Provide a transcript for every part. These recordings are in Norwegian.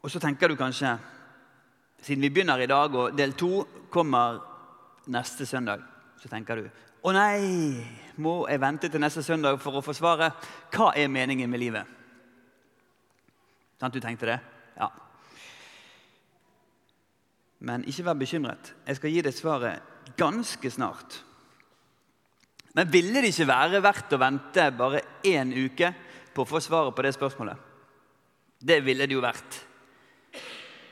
Og så tenker du kanskje, siden vi begynner i dag, og del to kommer neste søndag, så tenker du å nei, må jeg vente til neste søndag for å få svaret? Hva er meningen med livet? Sant du tenkte det? Ja. Men ikke vær bekymret. Jeg skal gi deg svaret ganske snart. Men ville det ikke være verdt å vente bare én uke på å få svaret på det spørsmålet? Det ville det jo vært.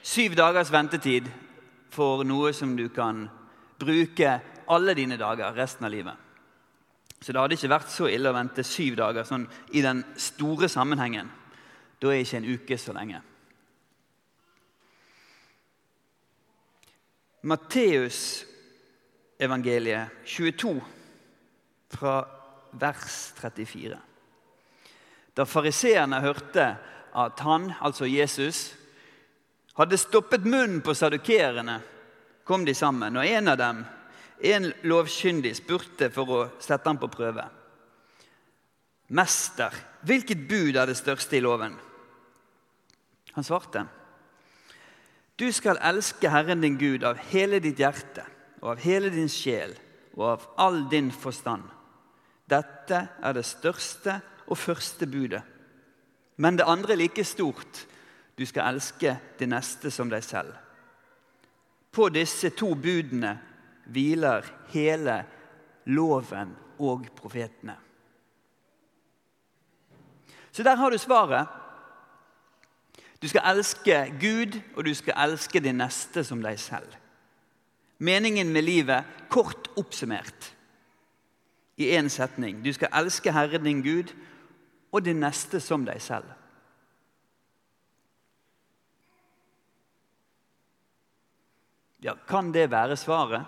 Syv dagers ventetid for noe som du kan bruke alle dine dager resten av livet. Så det hadde ikke vært så ille å vente syv dager sånn i den store sammenhengen. Da er ikke en uke så lenge. Matteus evangeliet 22 fra vers 34. Da fariseerne hørte at han, altså Jesus, hadde stoppet munnen på sadukerene, kom de sammen, og en av dem, en lovkyndig, spurte for å sette ham på prøve. Mester, hvilket bud er det største i loven? Han svarte. Du skal elske Herren din Gud av hele ditt hjerte og av hele din sjel og av all din forstand. Dette er det største og første budet. Men det andre er like stort. Du skal elske det neste som deg selv. På disse to budene hviler hele loven og profetene. Så der har du svaret. Du skal elske Gud, og du skal elske din neste som deg selv. Meningen med livet, kort oppsummert i én setning. Du skal elske Herren din Gud og din neste som deg selv. Ja, Kan det være svaret?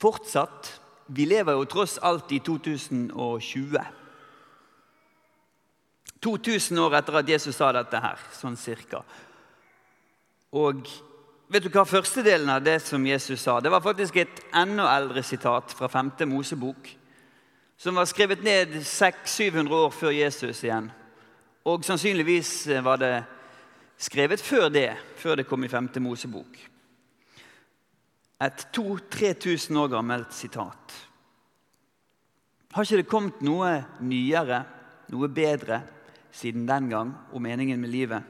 Fortsatt. Vi lever jo tross alt i 2020. 2000 år etter at Jesus sa dette her, sånn cirka. Og vet du hva første delen av det som Jesus sa? Det var faktisk et enda eldre sitat fra 5. Mosebok, som var skrevet ned 600-700 år før Jesus igjen. Og sannsynligvis var det skrevet før det, før det kom i 5. Mosebok. Et 2000-3000 år gammelt sitat. Har ikke det kommet noe nyere, noe bedre, siden den gang om meningen med livet?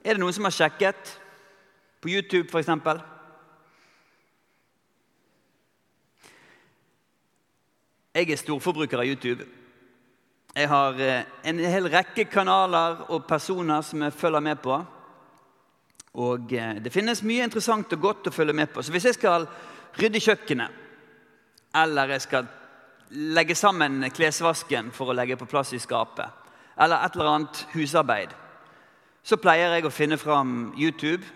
Er det noen som har sjekket? På YouTube, f.eks.? Jeg er storforbruker av YouTube. Jeg har eh, en hel rekke kanaler og personer som jeg følger med på. Og eh, det finnes mye interessant og godt å følge med på. Så hvis jeg skal rydde kjøkkenet, eller jeg skal legge sammen klesvasken for å legge på plass i skapet, eller et eller annet husarbeid, så pleier jeg å finne fram YouTube,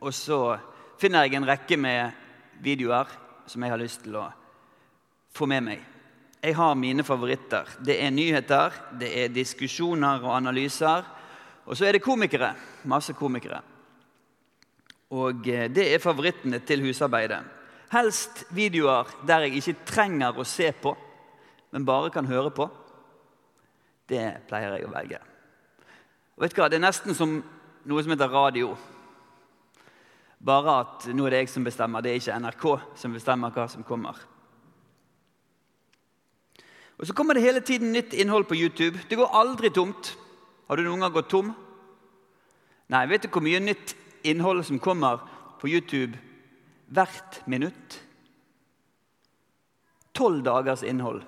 og så finner jeg en rekke med videoer som jeg har lyst til å få med meg. Jeg har mine favoritter. Det er nyheter, det er diskusjoner og analyser. Og så er det komikere. Masse komikere. Og eh, det er favorittene til husarbeidet. Helst videoer der jeg ikke trenger å se på, men bare kan høre på. Det pleier jeg å velge. Og vet du hva? Det er nesten som noe som heter radio. Bare at nå er det jeg som bestemmer, det er ikke NRK som bestemmer hva som kommer. Og Så kommer det hele tiden nytt innhold på YouTube. Det går aldri tomt. Har du noen gang gått tom? Nei, vet du hvor mye nytt innhold som kommer på YouTube hvert minutt. Tolv dagers innhold.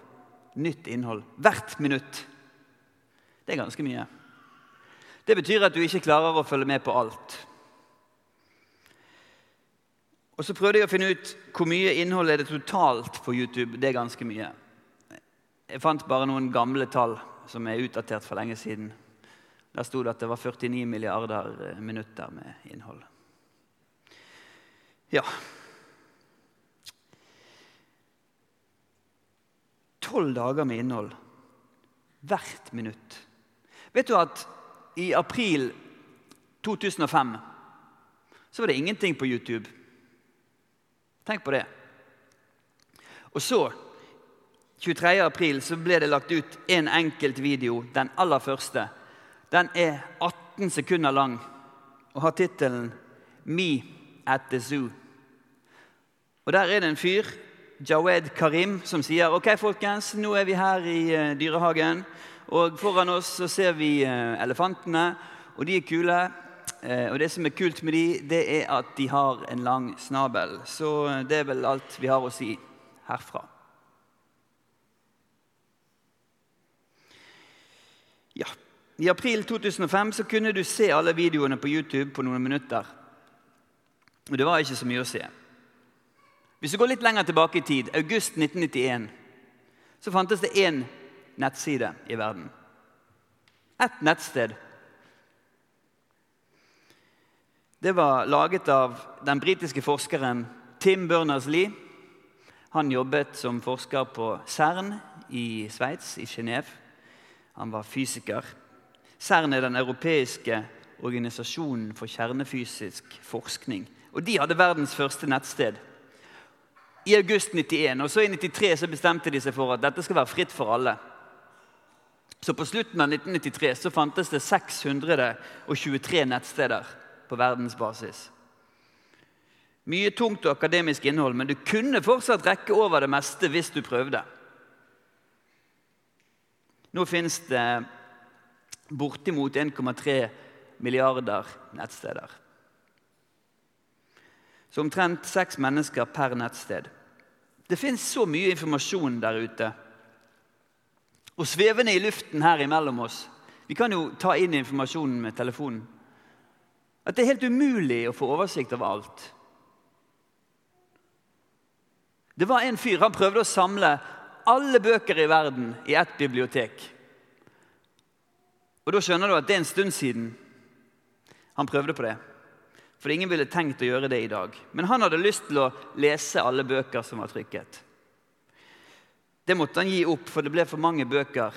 Nytt innhold hvert minutt. Det er ganske mye. Det betyr at du ikke klarer å følge med på alt. Og Så prøvde jeg å finne ut hvor mye innhold er det totalt på YouTube. Det er ganske mye. Jeg fant bare noen gamle tall som er utdatert for lenge siden. Der sto det at det var 49 milliarder eh, minutter med innhold. Ja Tolv dager med innhold hvert minutt. Vet du at i april 2005 så var det ingenting på YouTube? Tenk på det. Og så, 23. april, så ble det lagt ut en enkelt video, den aller første. Den er 18 18 sekunder lang og har tittelen 'Me at the Zoo'. Og Der er det en fyr, Jawed Karim, som sier ok, folkens, nå er vi her i uh, dyrehagen. Og foran oss så ser vi uh, elefantene, og de er kule. Uh, og det som er kult med de, det er at de har en lang snabel. Så det er vel alt vi har å si herfra. Ja. I april 2005 så kunne du se alle videoene på YouTube på noen minutter. Og det var ikke så mye å se. Hvis du går litt lenger tilbake i tid, august 1991, så fantes det én nettside i verden. Ett nettsted. Det var laget av den britiske forskeren Tim Berners-Lee. Han jobbet som forsker på CERN i Sveits, i Genéve. Han var fysiker. CERN er den europeiske organisasjonen for kjernefysisk forskning. Og De hadde verdens første nettsted i august 91. Og så I 93 så bestemte de seg for at dette skal være fritt for alle. Så på slutten av 1993 så fantes det 623 nettsteder på verdensbasis. Mye tungt og akademisk innhold, men du kunne fortsatt rekke over det meste hvis du prøvde. Nå finnes det bortimot 1,3 milliarder nettsteder. Så omtrent seks mennesker per nettsted. Det fins så mye informasjon der ute. Og svevende i luften her imellom oss Vi kan jo ta inn informasjonen med telefonen. At det er helt umulig å få oversikt over alt. Det var en fyr han prøvde å samle alle bøker i verden i ett bibliotek. Og Da skjønner du at det er en stund siden han prøvde på det. For ingen ville tenkt å gjøre det i dag. Men han hadde lyst til å lese alle bøker som var trykket. Det måtte han gi opp, for det ble for mange bøker.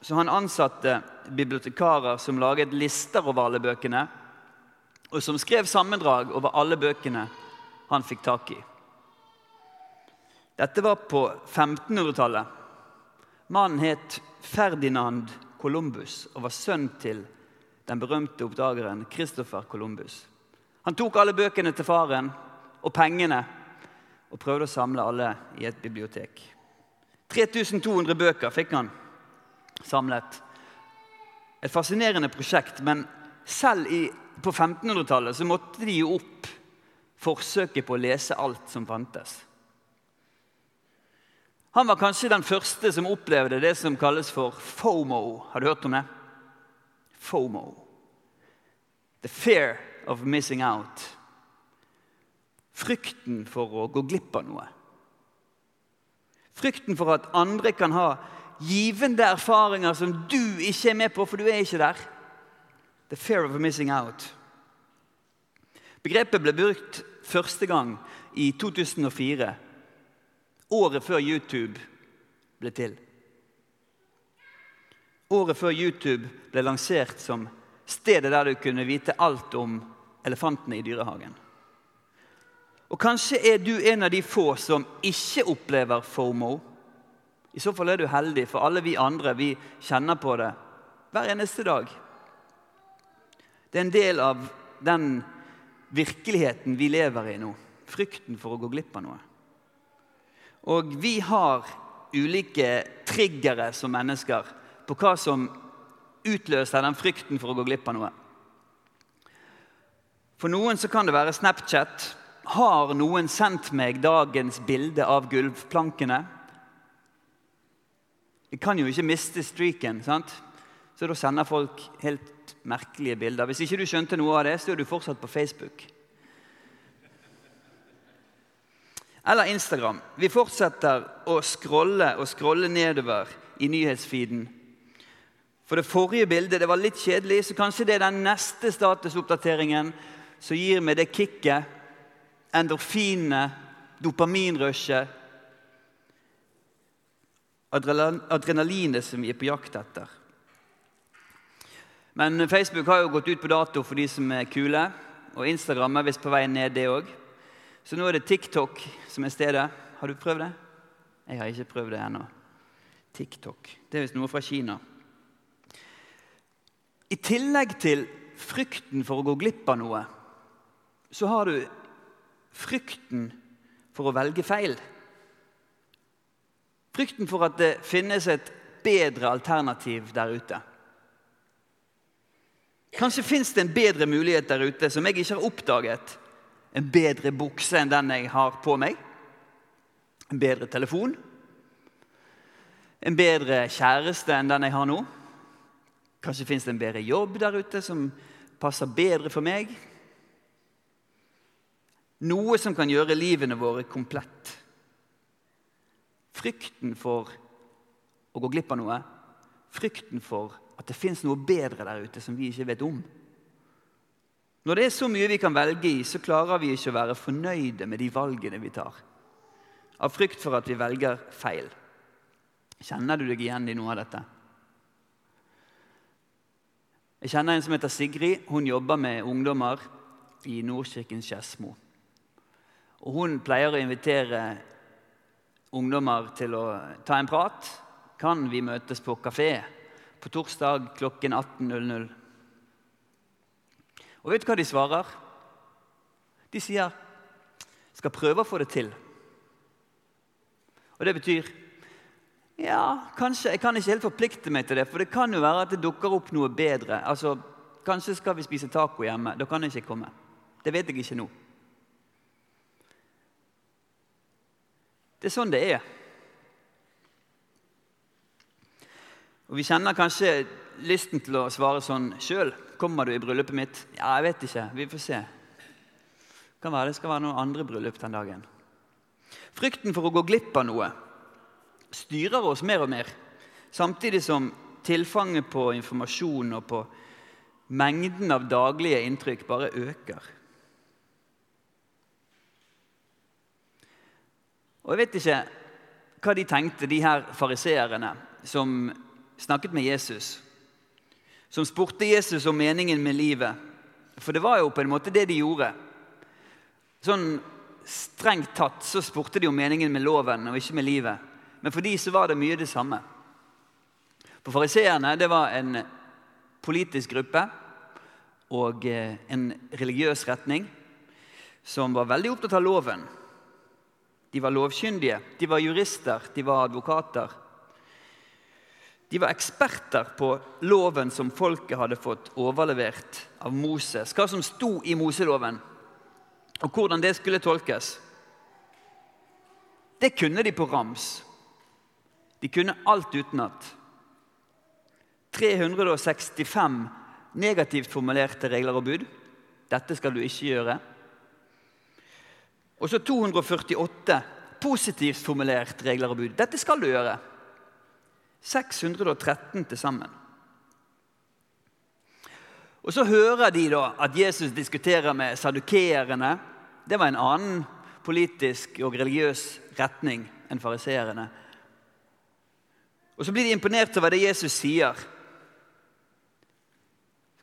Så han ansatte bibliotekarer som laget lister over alle bøkene, og som skrev sammendrag over alle bøkene han fikk tak i. Dette var på 1500-tallet. Mannen het Ferdinand Columbus og var sønn til den berømte oppdageren Christopher Columbus. Han tok alle bøkene til faren og pengene og prøvde å samle alle i et bibliotek. 3200 bøker fikk han samlet. Et fascinerende prosjekt, men selv i, på 1500-tallet så måtte de gi opp forsøket på å lese alt som fantes. Han var kanskje den første som opplevde det som kalles for FOMO. Har du hørt om det? FOMO. The fear of missing out. Frykten for å gå glipp av noe. Frykten for at andre kan ha givende erfaringer som du ikke er med på, for du er ikke der. The fear of missing out. Begrepet ble brukt første gang i 2004 året før YouTube ble til. Året før YouTube ble lansert som stedet der du kunne vite alt om elefantene i dyrehagen. Og Kanskje er du en av de få som ikke opplever FOMO. I så fall er du heldig, for alle vi andre vi kjenner på det hver eneste dag. Det er en del av den virkeligheten vi lever i nå. Frykten for å gå glipp av noe. Og vi har ulike triggere som mennesker på hva som utløser den frykten for å gå glipp av noe. For noen så kan det være Snapchat. Har noen sendt meg dagens bilde av gulvplankene? Jeg kan jo ikke miste streaken, sant? så da sender folk helt merkelige bilder. Hvis ikke du skjønte noe av det, så er du fortsatt på Facebook. Eller Instagram. Vi fortsetter å scrolle og scrolle nedover i nyhetsfeeden. For det forrige bildet det var litt kjedelig, så kanskje det er den neste statusoppdateringen som gir meg det kicket, endorfinene, dopaminrushet, adrenalinet som vi er på jakt etter. Men Facebook har jo gått ut på dato for de som er kule, og Instagram er visst på vei ned, det òg. Så nå er det TikTok som er stedet. Har du prøvd det? Jeg har ikke prøvd det ennå. TikTok. Det er visst noe fra Kina. I tillegg til frykten for å gå glipp av noe, så har du frykten for å velge feil. Frykten for at det finnes et bedre alternativ der ute. Kanskje fins det en bedre mulighet der ute som jeg ikke har oppdaget. En bedre bukse enn den jeg har på meg. En bedre telefon. En bedre kjæreste enn den jeg har nå. Kanskje fins det en bedre jobb der ute som passer bedre for meg. Noe som kan gjøre livene våre komplett. Frykten for å gå glipp av noe. Frykten for at det fins noe bedre der ute som vi ikke vet om. Når det er så mye vi kan velge i, så klarer vi ikke å være fornøyde med de valgene vi tar. Av frykt for at vi velger feil. Kjenner du deg igjen i noe av dette? Jeg kjenner en som heter Sigrid. Hun jobber med ungdommer i Nordkirken Skedsmo. Hun pleier å invitere ungdommer til å ta en prat. Kan vi møtes på kafé på torsdag klokken 18.00? Og vet du hva de svarer? De sier 'skal prøve å få det til'. Og det betyr ja, kanskje. Jeg kan ikke helt forplikte meg til det, for det kan jo være at det dukker opp noe bedre. Altså, Kanskje skal vi spise taco hjemme. Da kan jeg ikke komme. Det vet jeg ikke nå. Det er sånn det er. Og Vi kjenner kanskje lysten til å svare sånn sjøl. Kommer du i bryllupet mitt? Ja, jeg vet ikke. Vi får se. Kan være det skal være noen andre bryllup den dagen. Frykten for å gå glipp av noe styrer oss mer og mer. Samtidig som tilfanget på informasjon og på mengden av daglige inntrykk bare øker. Og Jeg vet ikke hva de tenkte, de her fariseerne som snakket med Jesus. Som spurte Jesus om meningen med livet. For det var jo på en måte det de gjorde. Sånn Strengt tatt så spurte de om meningen med loven og ikke med livet. Men for de så var det mye det samme. For Fariseerne det var en politisk gruppe og eh, en religiøs retning som var veldig opptatt av loven. De var lovkyndige, de var jurister, de var advokater. De var eksperter på loven som folket hadde fått overlevert av Moses. Hva som sto i Moseloven, og hvordan det skulle tolkes. Det kunne de på rams. De kunne alt utenat. 365 negativt formulerte regler og bud. Dette skal du ikke gjøre. Og så 248 positivt formulert regler og bud. Dette skal du gjøre. 613 til sammen. Og Så hører de da at Jesus diskuterer med sadukeerne. Det var en annen politisk og religiøs retning enn fariseerne. Og så blir de imponert over det Jesus sier.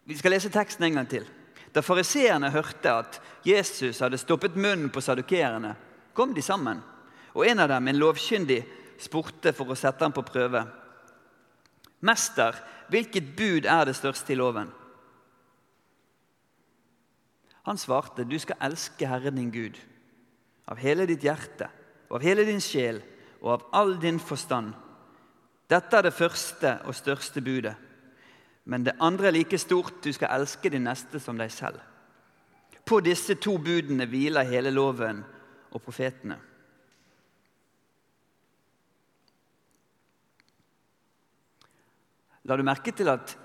Vi skal lese teksten en gang til. Da fariseerne hørte at Jesus hadde stoppet munnen på sadukerene, kom de sammen. Og en av dem, en lovkyndig, spurte for å sette ham på prøve. Mester, hvilket bud er det største i loven? Han svarte, du skal elske Herren din Gud av hele ditt hjerte og av hele din sjel og av all din forstand dette er det første og største budet. Men det andre er like stort. Du skal elske din neste som deg selv. På disse to budene hviler hele loven og profetene. La du merke til at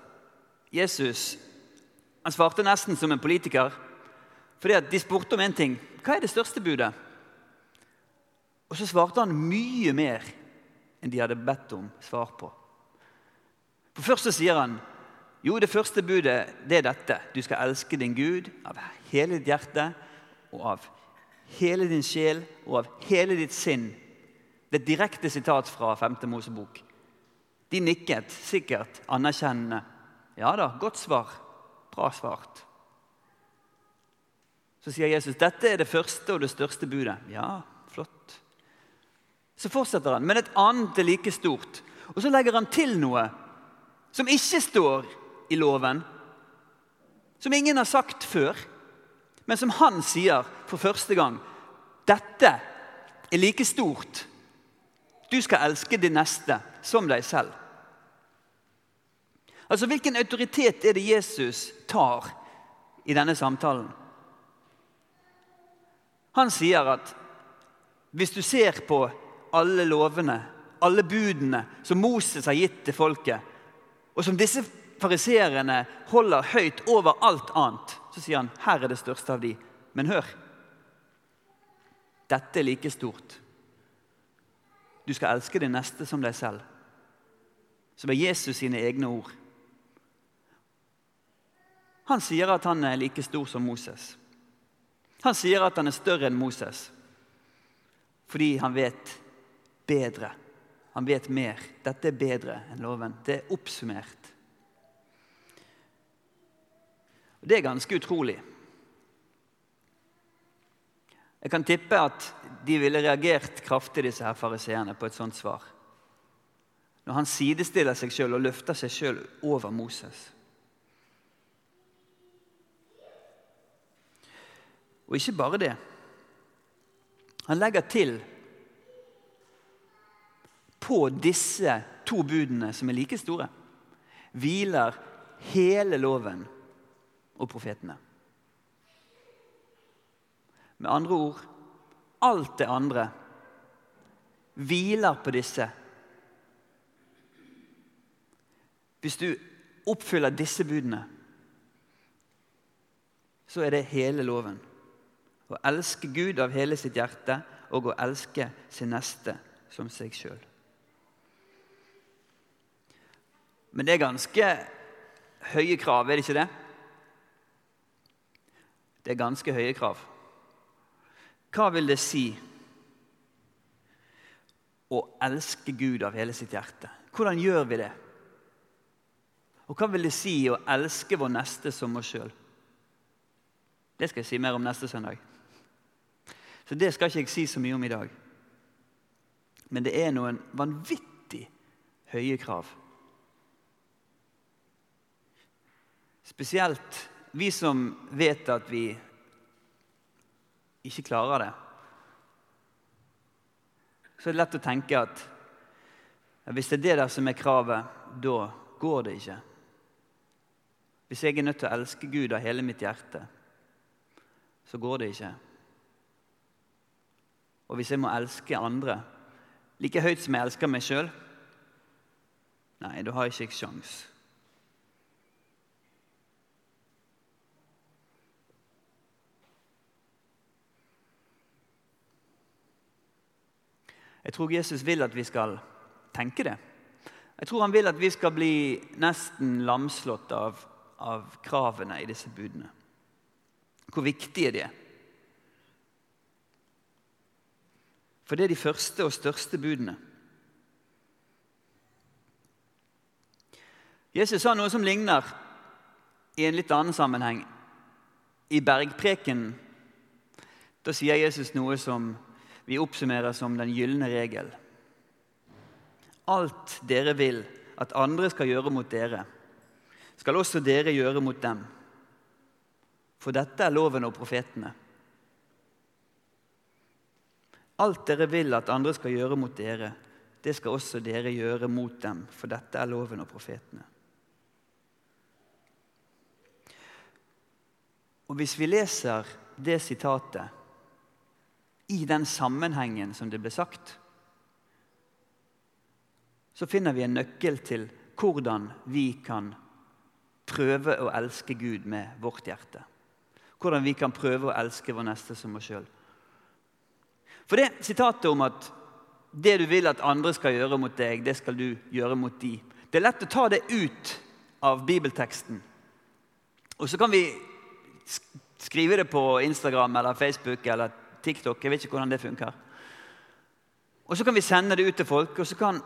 Jesus han svarte nesten som en politiker? Fordi at De spurte om én ting. Hva er det største budet? Og så svarte han mye mer enn de hadde bedt om svar på. For Først så sier han jo, det første budet det er dette. Du skal elske din Gud av hele ditt hjerte og av hele din sjel og av hele ditt sinn. Det er et direkte sitat fra 5. Mosebok. De nikket sikkert anerkjennende. Ja da, godt svar. Bra svart. Så sier Jesus dette er det første og det største budet. Ja, flott. Så fortsetter han, men et annet er like stort. Og så legger han til noe som ikke står i loven, som ingen har sagt før, men som han sier for første gang. Dette er like stort. Du skal elske din neste som deg selv. Altså, Hvilken autoritet er det Jesus tar i denne samtalen? Han sier at hvis du ser på alle lovene, alle budene som Moses har gitt til folket, og som disse fariseerne holder høyt over alt annet, så sier han her er det største av de. Men hør. Dette er like stort. Du skal elske din neste som deg selv. Som er Jesus sine egne ord. Han sier at han er like stor som Moses. Han sier at han er større enn Moses fordi han vet bedre. Han vet mer. Dette er bedre enn loven. Det er oppsummert. Og Det er ganske utrolig. Jeg kan tippe at de ville reagert kraftig, disse her fariseerne, på et sånt svar. Når han sidestiller seg sjøl og løfter seg sjøl over Moses. Og ikke bare det. Han legger til på disse to budene, som er like store, hviler hele loven og profetene. Med andre ord alt det andre hviler på disse. Hvis du oppfyller disse budene, så er det hele loven. Å elske Gud av hele sitt hjerte og å elske sin neste som seg sjøl. Men det er ganske høye krav, er det ikke det? Det er ganske høye krav. Hva vil det si å elske Gud av hele sitt hjerte? Hvordan gjør vi det? Og hva vil det si å elske vår neste som oss sjøl? Det skal jeg si mer om neste søndag. Så det skal ikke jeg si så mye om i dag. Men det er noen vanvittig høye krav. Spesielt vi som vet at vi ikke klarer det. Så er det lett å tenke at hvis det er det der som er kravet, da går det ikke. Hvis jeg er nødt til å elske Gud av hele mitt hjerte, så går det ikke. Og hvis jeg må elske andre like høyt som jeg elsker meg sjøl Nei, da har jeg ikke sjans. Jeg tror Jesus vil at vi skal tenke det. Jeg tror han vil at vi skal bli nesten lamslått av, av kravene i disse budene. Hvor viktige de er. For det er de første og største budene. Jesus sa noe som ligner i en litt annen sammenheng. I bergpreken da sier Jesus noe som vi oppsummerer som den gylne regel. Alt dere vil at andre skal gjøre mot dere, skal også dere gjøre mot dem. For dette er loven og profetene. Alt dere vil at andre skal gjøre mot dere, det skal også dere gjøre mot dem, for dette er loven og profetene. Og Hvis vi leser det sitatet i den sammenhengen som det ble sagt, så finner vi en nøkkel til hvordan vi kan prøve å elske Gud med vårt hjerte. Hvordan vi kan prøve å elske vår neste som oss sjøl. For det sitatet om at det du vil at andre skal gjøre mot deg, det skal du gjøre mot de. Det er lett å ta det ut av bibelteksten. Og så kan vi skrive det på Instagram eller Facebook eller TikTok. Jeg vet ikke hvordan det funker. Og Så kan vi sende det ut til folk, og så kan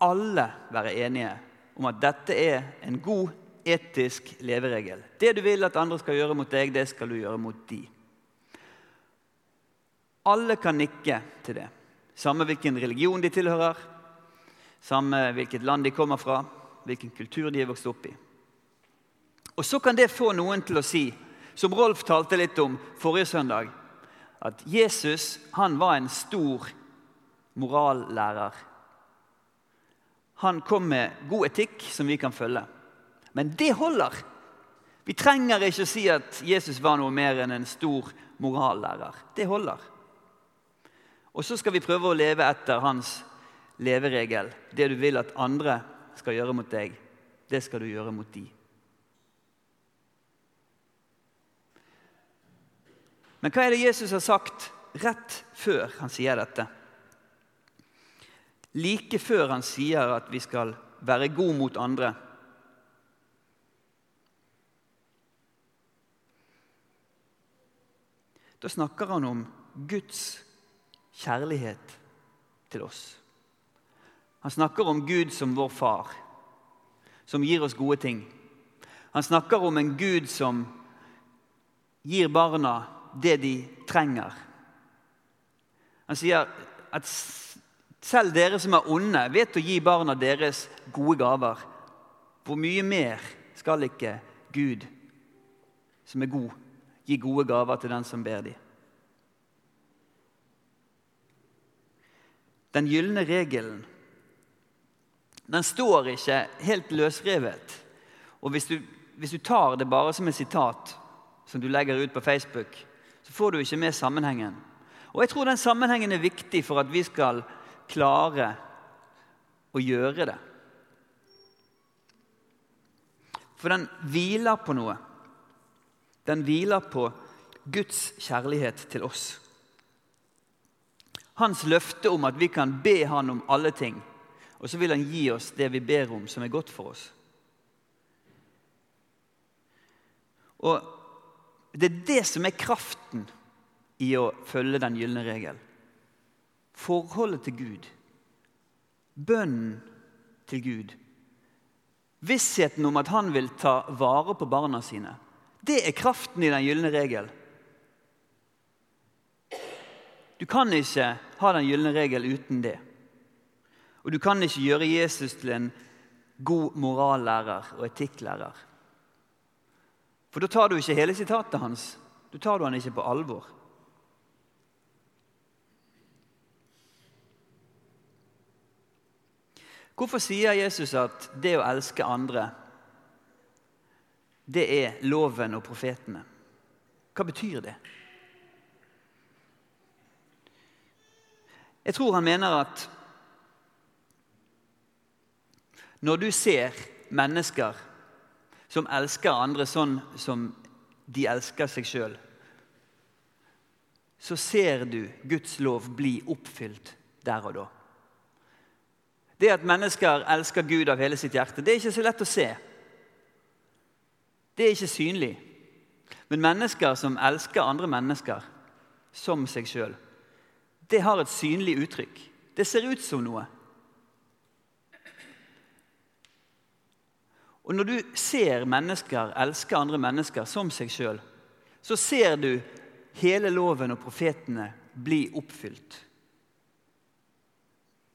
alle være enige om at dette er en god etisk leveregel. Det du vil at andre skal gjøre mot deg, det skal du gjøre mot de. Alle kan nikke til det. Samme hvilken religion de tilhører, samme hvilket land de kommer fra, hvilken kultur de er vokst opp i. Og så kan det få noen til å si, som Rolf talte litt om forrige søndag, at Jesus han var en stor morallærer. Han kom med god etikk som vi kan følge. Men det holder. Vi trenger ikke å si at Jesus var noe mer enn en stor morallærer. Det holder. Og så skal vi prøve å leve etter hans leveregel. Det du vil at andre skal gjøre mot deg, det skal du gjøre mot de. Men hva er det Jesus har sagt rett før han sier dette? Like før han sier at vi skal være gode mot andre. Da snakker han om Guds kjærlighet til oss. Han snakker om Gud som vår far, som gir oss gode ting. Han snakker om en Gud som gir barna det de trenger. Han sier at selv dere som er onde, vet å gi barna deres gode gaver. Hvor mye mer skal ikke Gud, som er god, gi gode gaver til den som ber dem? Den gylne regelen den står ikke helt løsrevet. Og hvis du, hvis du tar det bare som et sitat som du legger ut på Facebook, så får du ikke med sammenhengen. Og jeg tror den sammenhengen er viktig for at vi skal klare å gjøre det. For den hviler på noe. Den hviler på Guds kjærlighet til oss. Hans løfte om at vi kan be Han om alle ting, og så vil Han gi oss det vi ber om, som er godt for oss. Og det er det som er kraften i å følge den gylne regel. Forholdet til Gud. Bønnen til Gud. Vissheten om at han vil ta vare på barna sine. Det er kraften i den gylne regel. Du kan ikke ha den gylne regel uten det. Og du kan ikke gjøre Jesus til en god morallærer og etikklærer. For da tar du ikke hele sitatet hans. Du tar du han ikke på alvor. Hvorfor sier Jesus at det å elske andre, det er loven og profetene? Hva betyr det? Jeg tror han mener at når du ser mennesker som elsker andre sånn som de elsker seg sjøl, så ser du Guds lov bli oppfylt der og da. Det at mennesker elsker Gud av hele sitt hjerte, det er ikke så lett å se. Det er ikke synlig. Men mennesker som elsker andre mennesker som seg sjøl, det har et synlig uttrykk. Det ser ut som noe. Og når du ser mennesker elske andre mennesker som seg sjøl, så ser du hele loven og profetene bli oppfylt.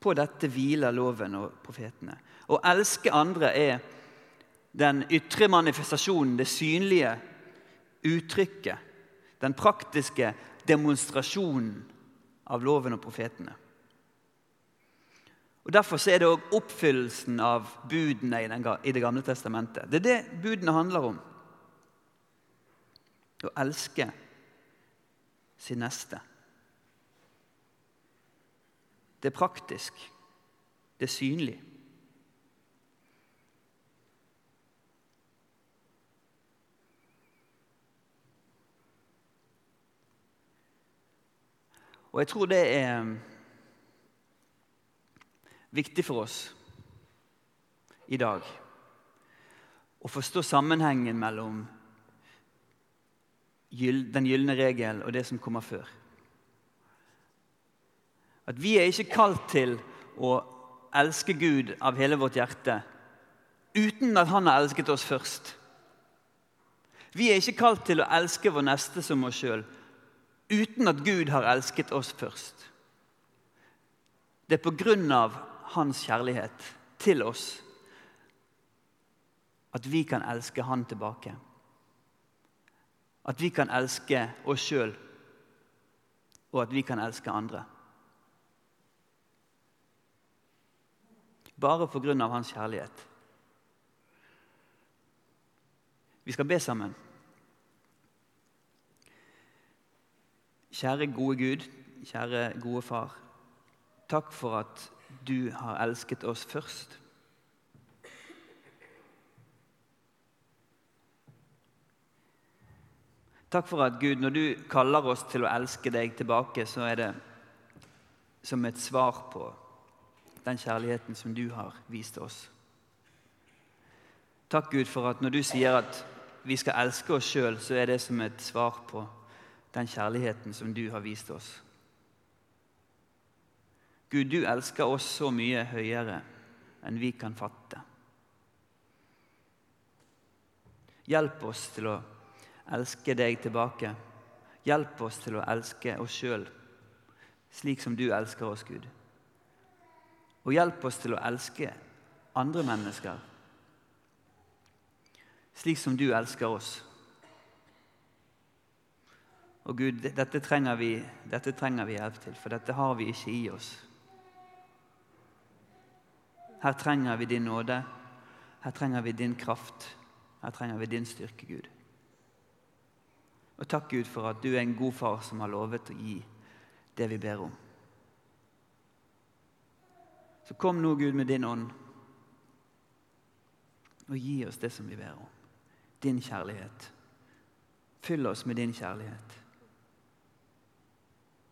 På dette hviler loven og profetene. Å elske andre er den ytre manifestasjonen, det synlige uttrykket, den praktiske demonstrasjonen av loven og profetene. Og Derfor er det òg oppfyllelsen av budene i, i Det gamle testamentet. Det er det budene handler om. Å elske sin neste. Det er praktisk. Det er synlig. Og jeg tror det er viktig for oss i dag å forstå sammenhengen mellom den gylne regel og det som kommer før. At vi er ikke kalt til å elske Gud av hele vårt hjerte uten at Han har elsket oss først. Vi er ikke kalt til å elske vår neste som oss sjøl uten at Gud har elsket oss først. Det er på grunn av hans kjærlighet til oss at vi kan elske Han tilbake. At vi kan elske oss sjøl, og at vi kan elske andre. Bare på grunn av Hans kjærlighet. Vi skal be sammen. Kjære gode Gud, kjære gode Far. Takk for at du har elsket oss først. Takk for at Gud, når du kaller oss til å elske deg tilbake, så er det som et svar på den kjærligheten som du har vist oss. Takk, Gud, for at når du sier at vi skal elske oss sjøl, så er det som et svar på den kjærligheten som du har vist oss. Gud, du elsker oss så mye høyere enn vi kan fatte. Hjelp oss til å elske deg tilbake. Hjelp oss til å elske oss sjøl slik som du elsker oss, Gud. Og hjelp oss til å elske andre mennesker slik som du elsker oss. Og Gud, dette trenger, vi, dette trenger vi hjelp til, for dette har vi ikke i oss. Her trenger vi din nåde. Her trenger vi din kraft. Her trenger vi din styrke, Gud. Og takk, Gud, for at du er en god far som har lovet å gi det vi ber om. Så kom nå, Gud, med din ånd og gi oss det som vi ber om. Din kjærlighet. Fyll oss med din kjærlighet.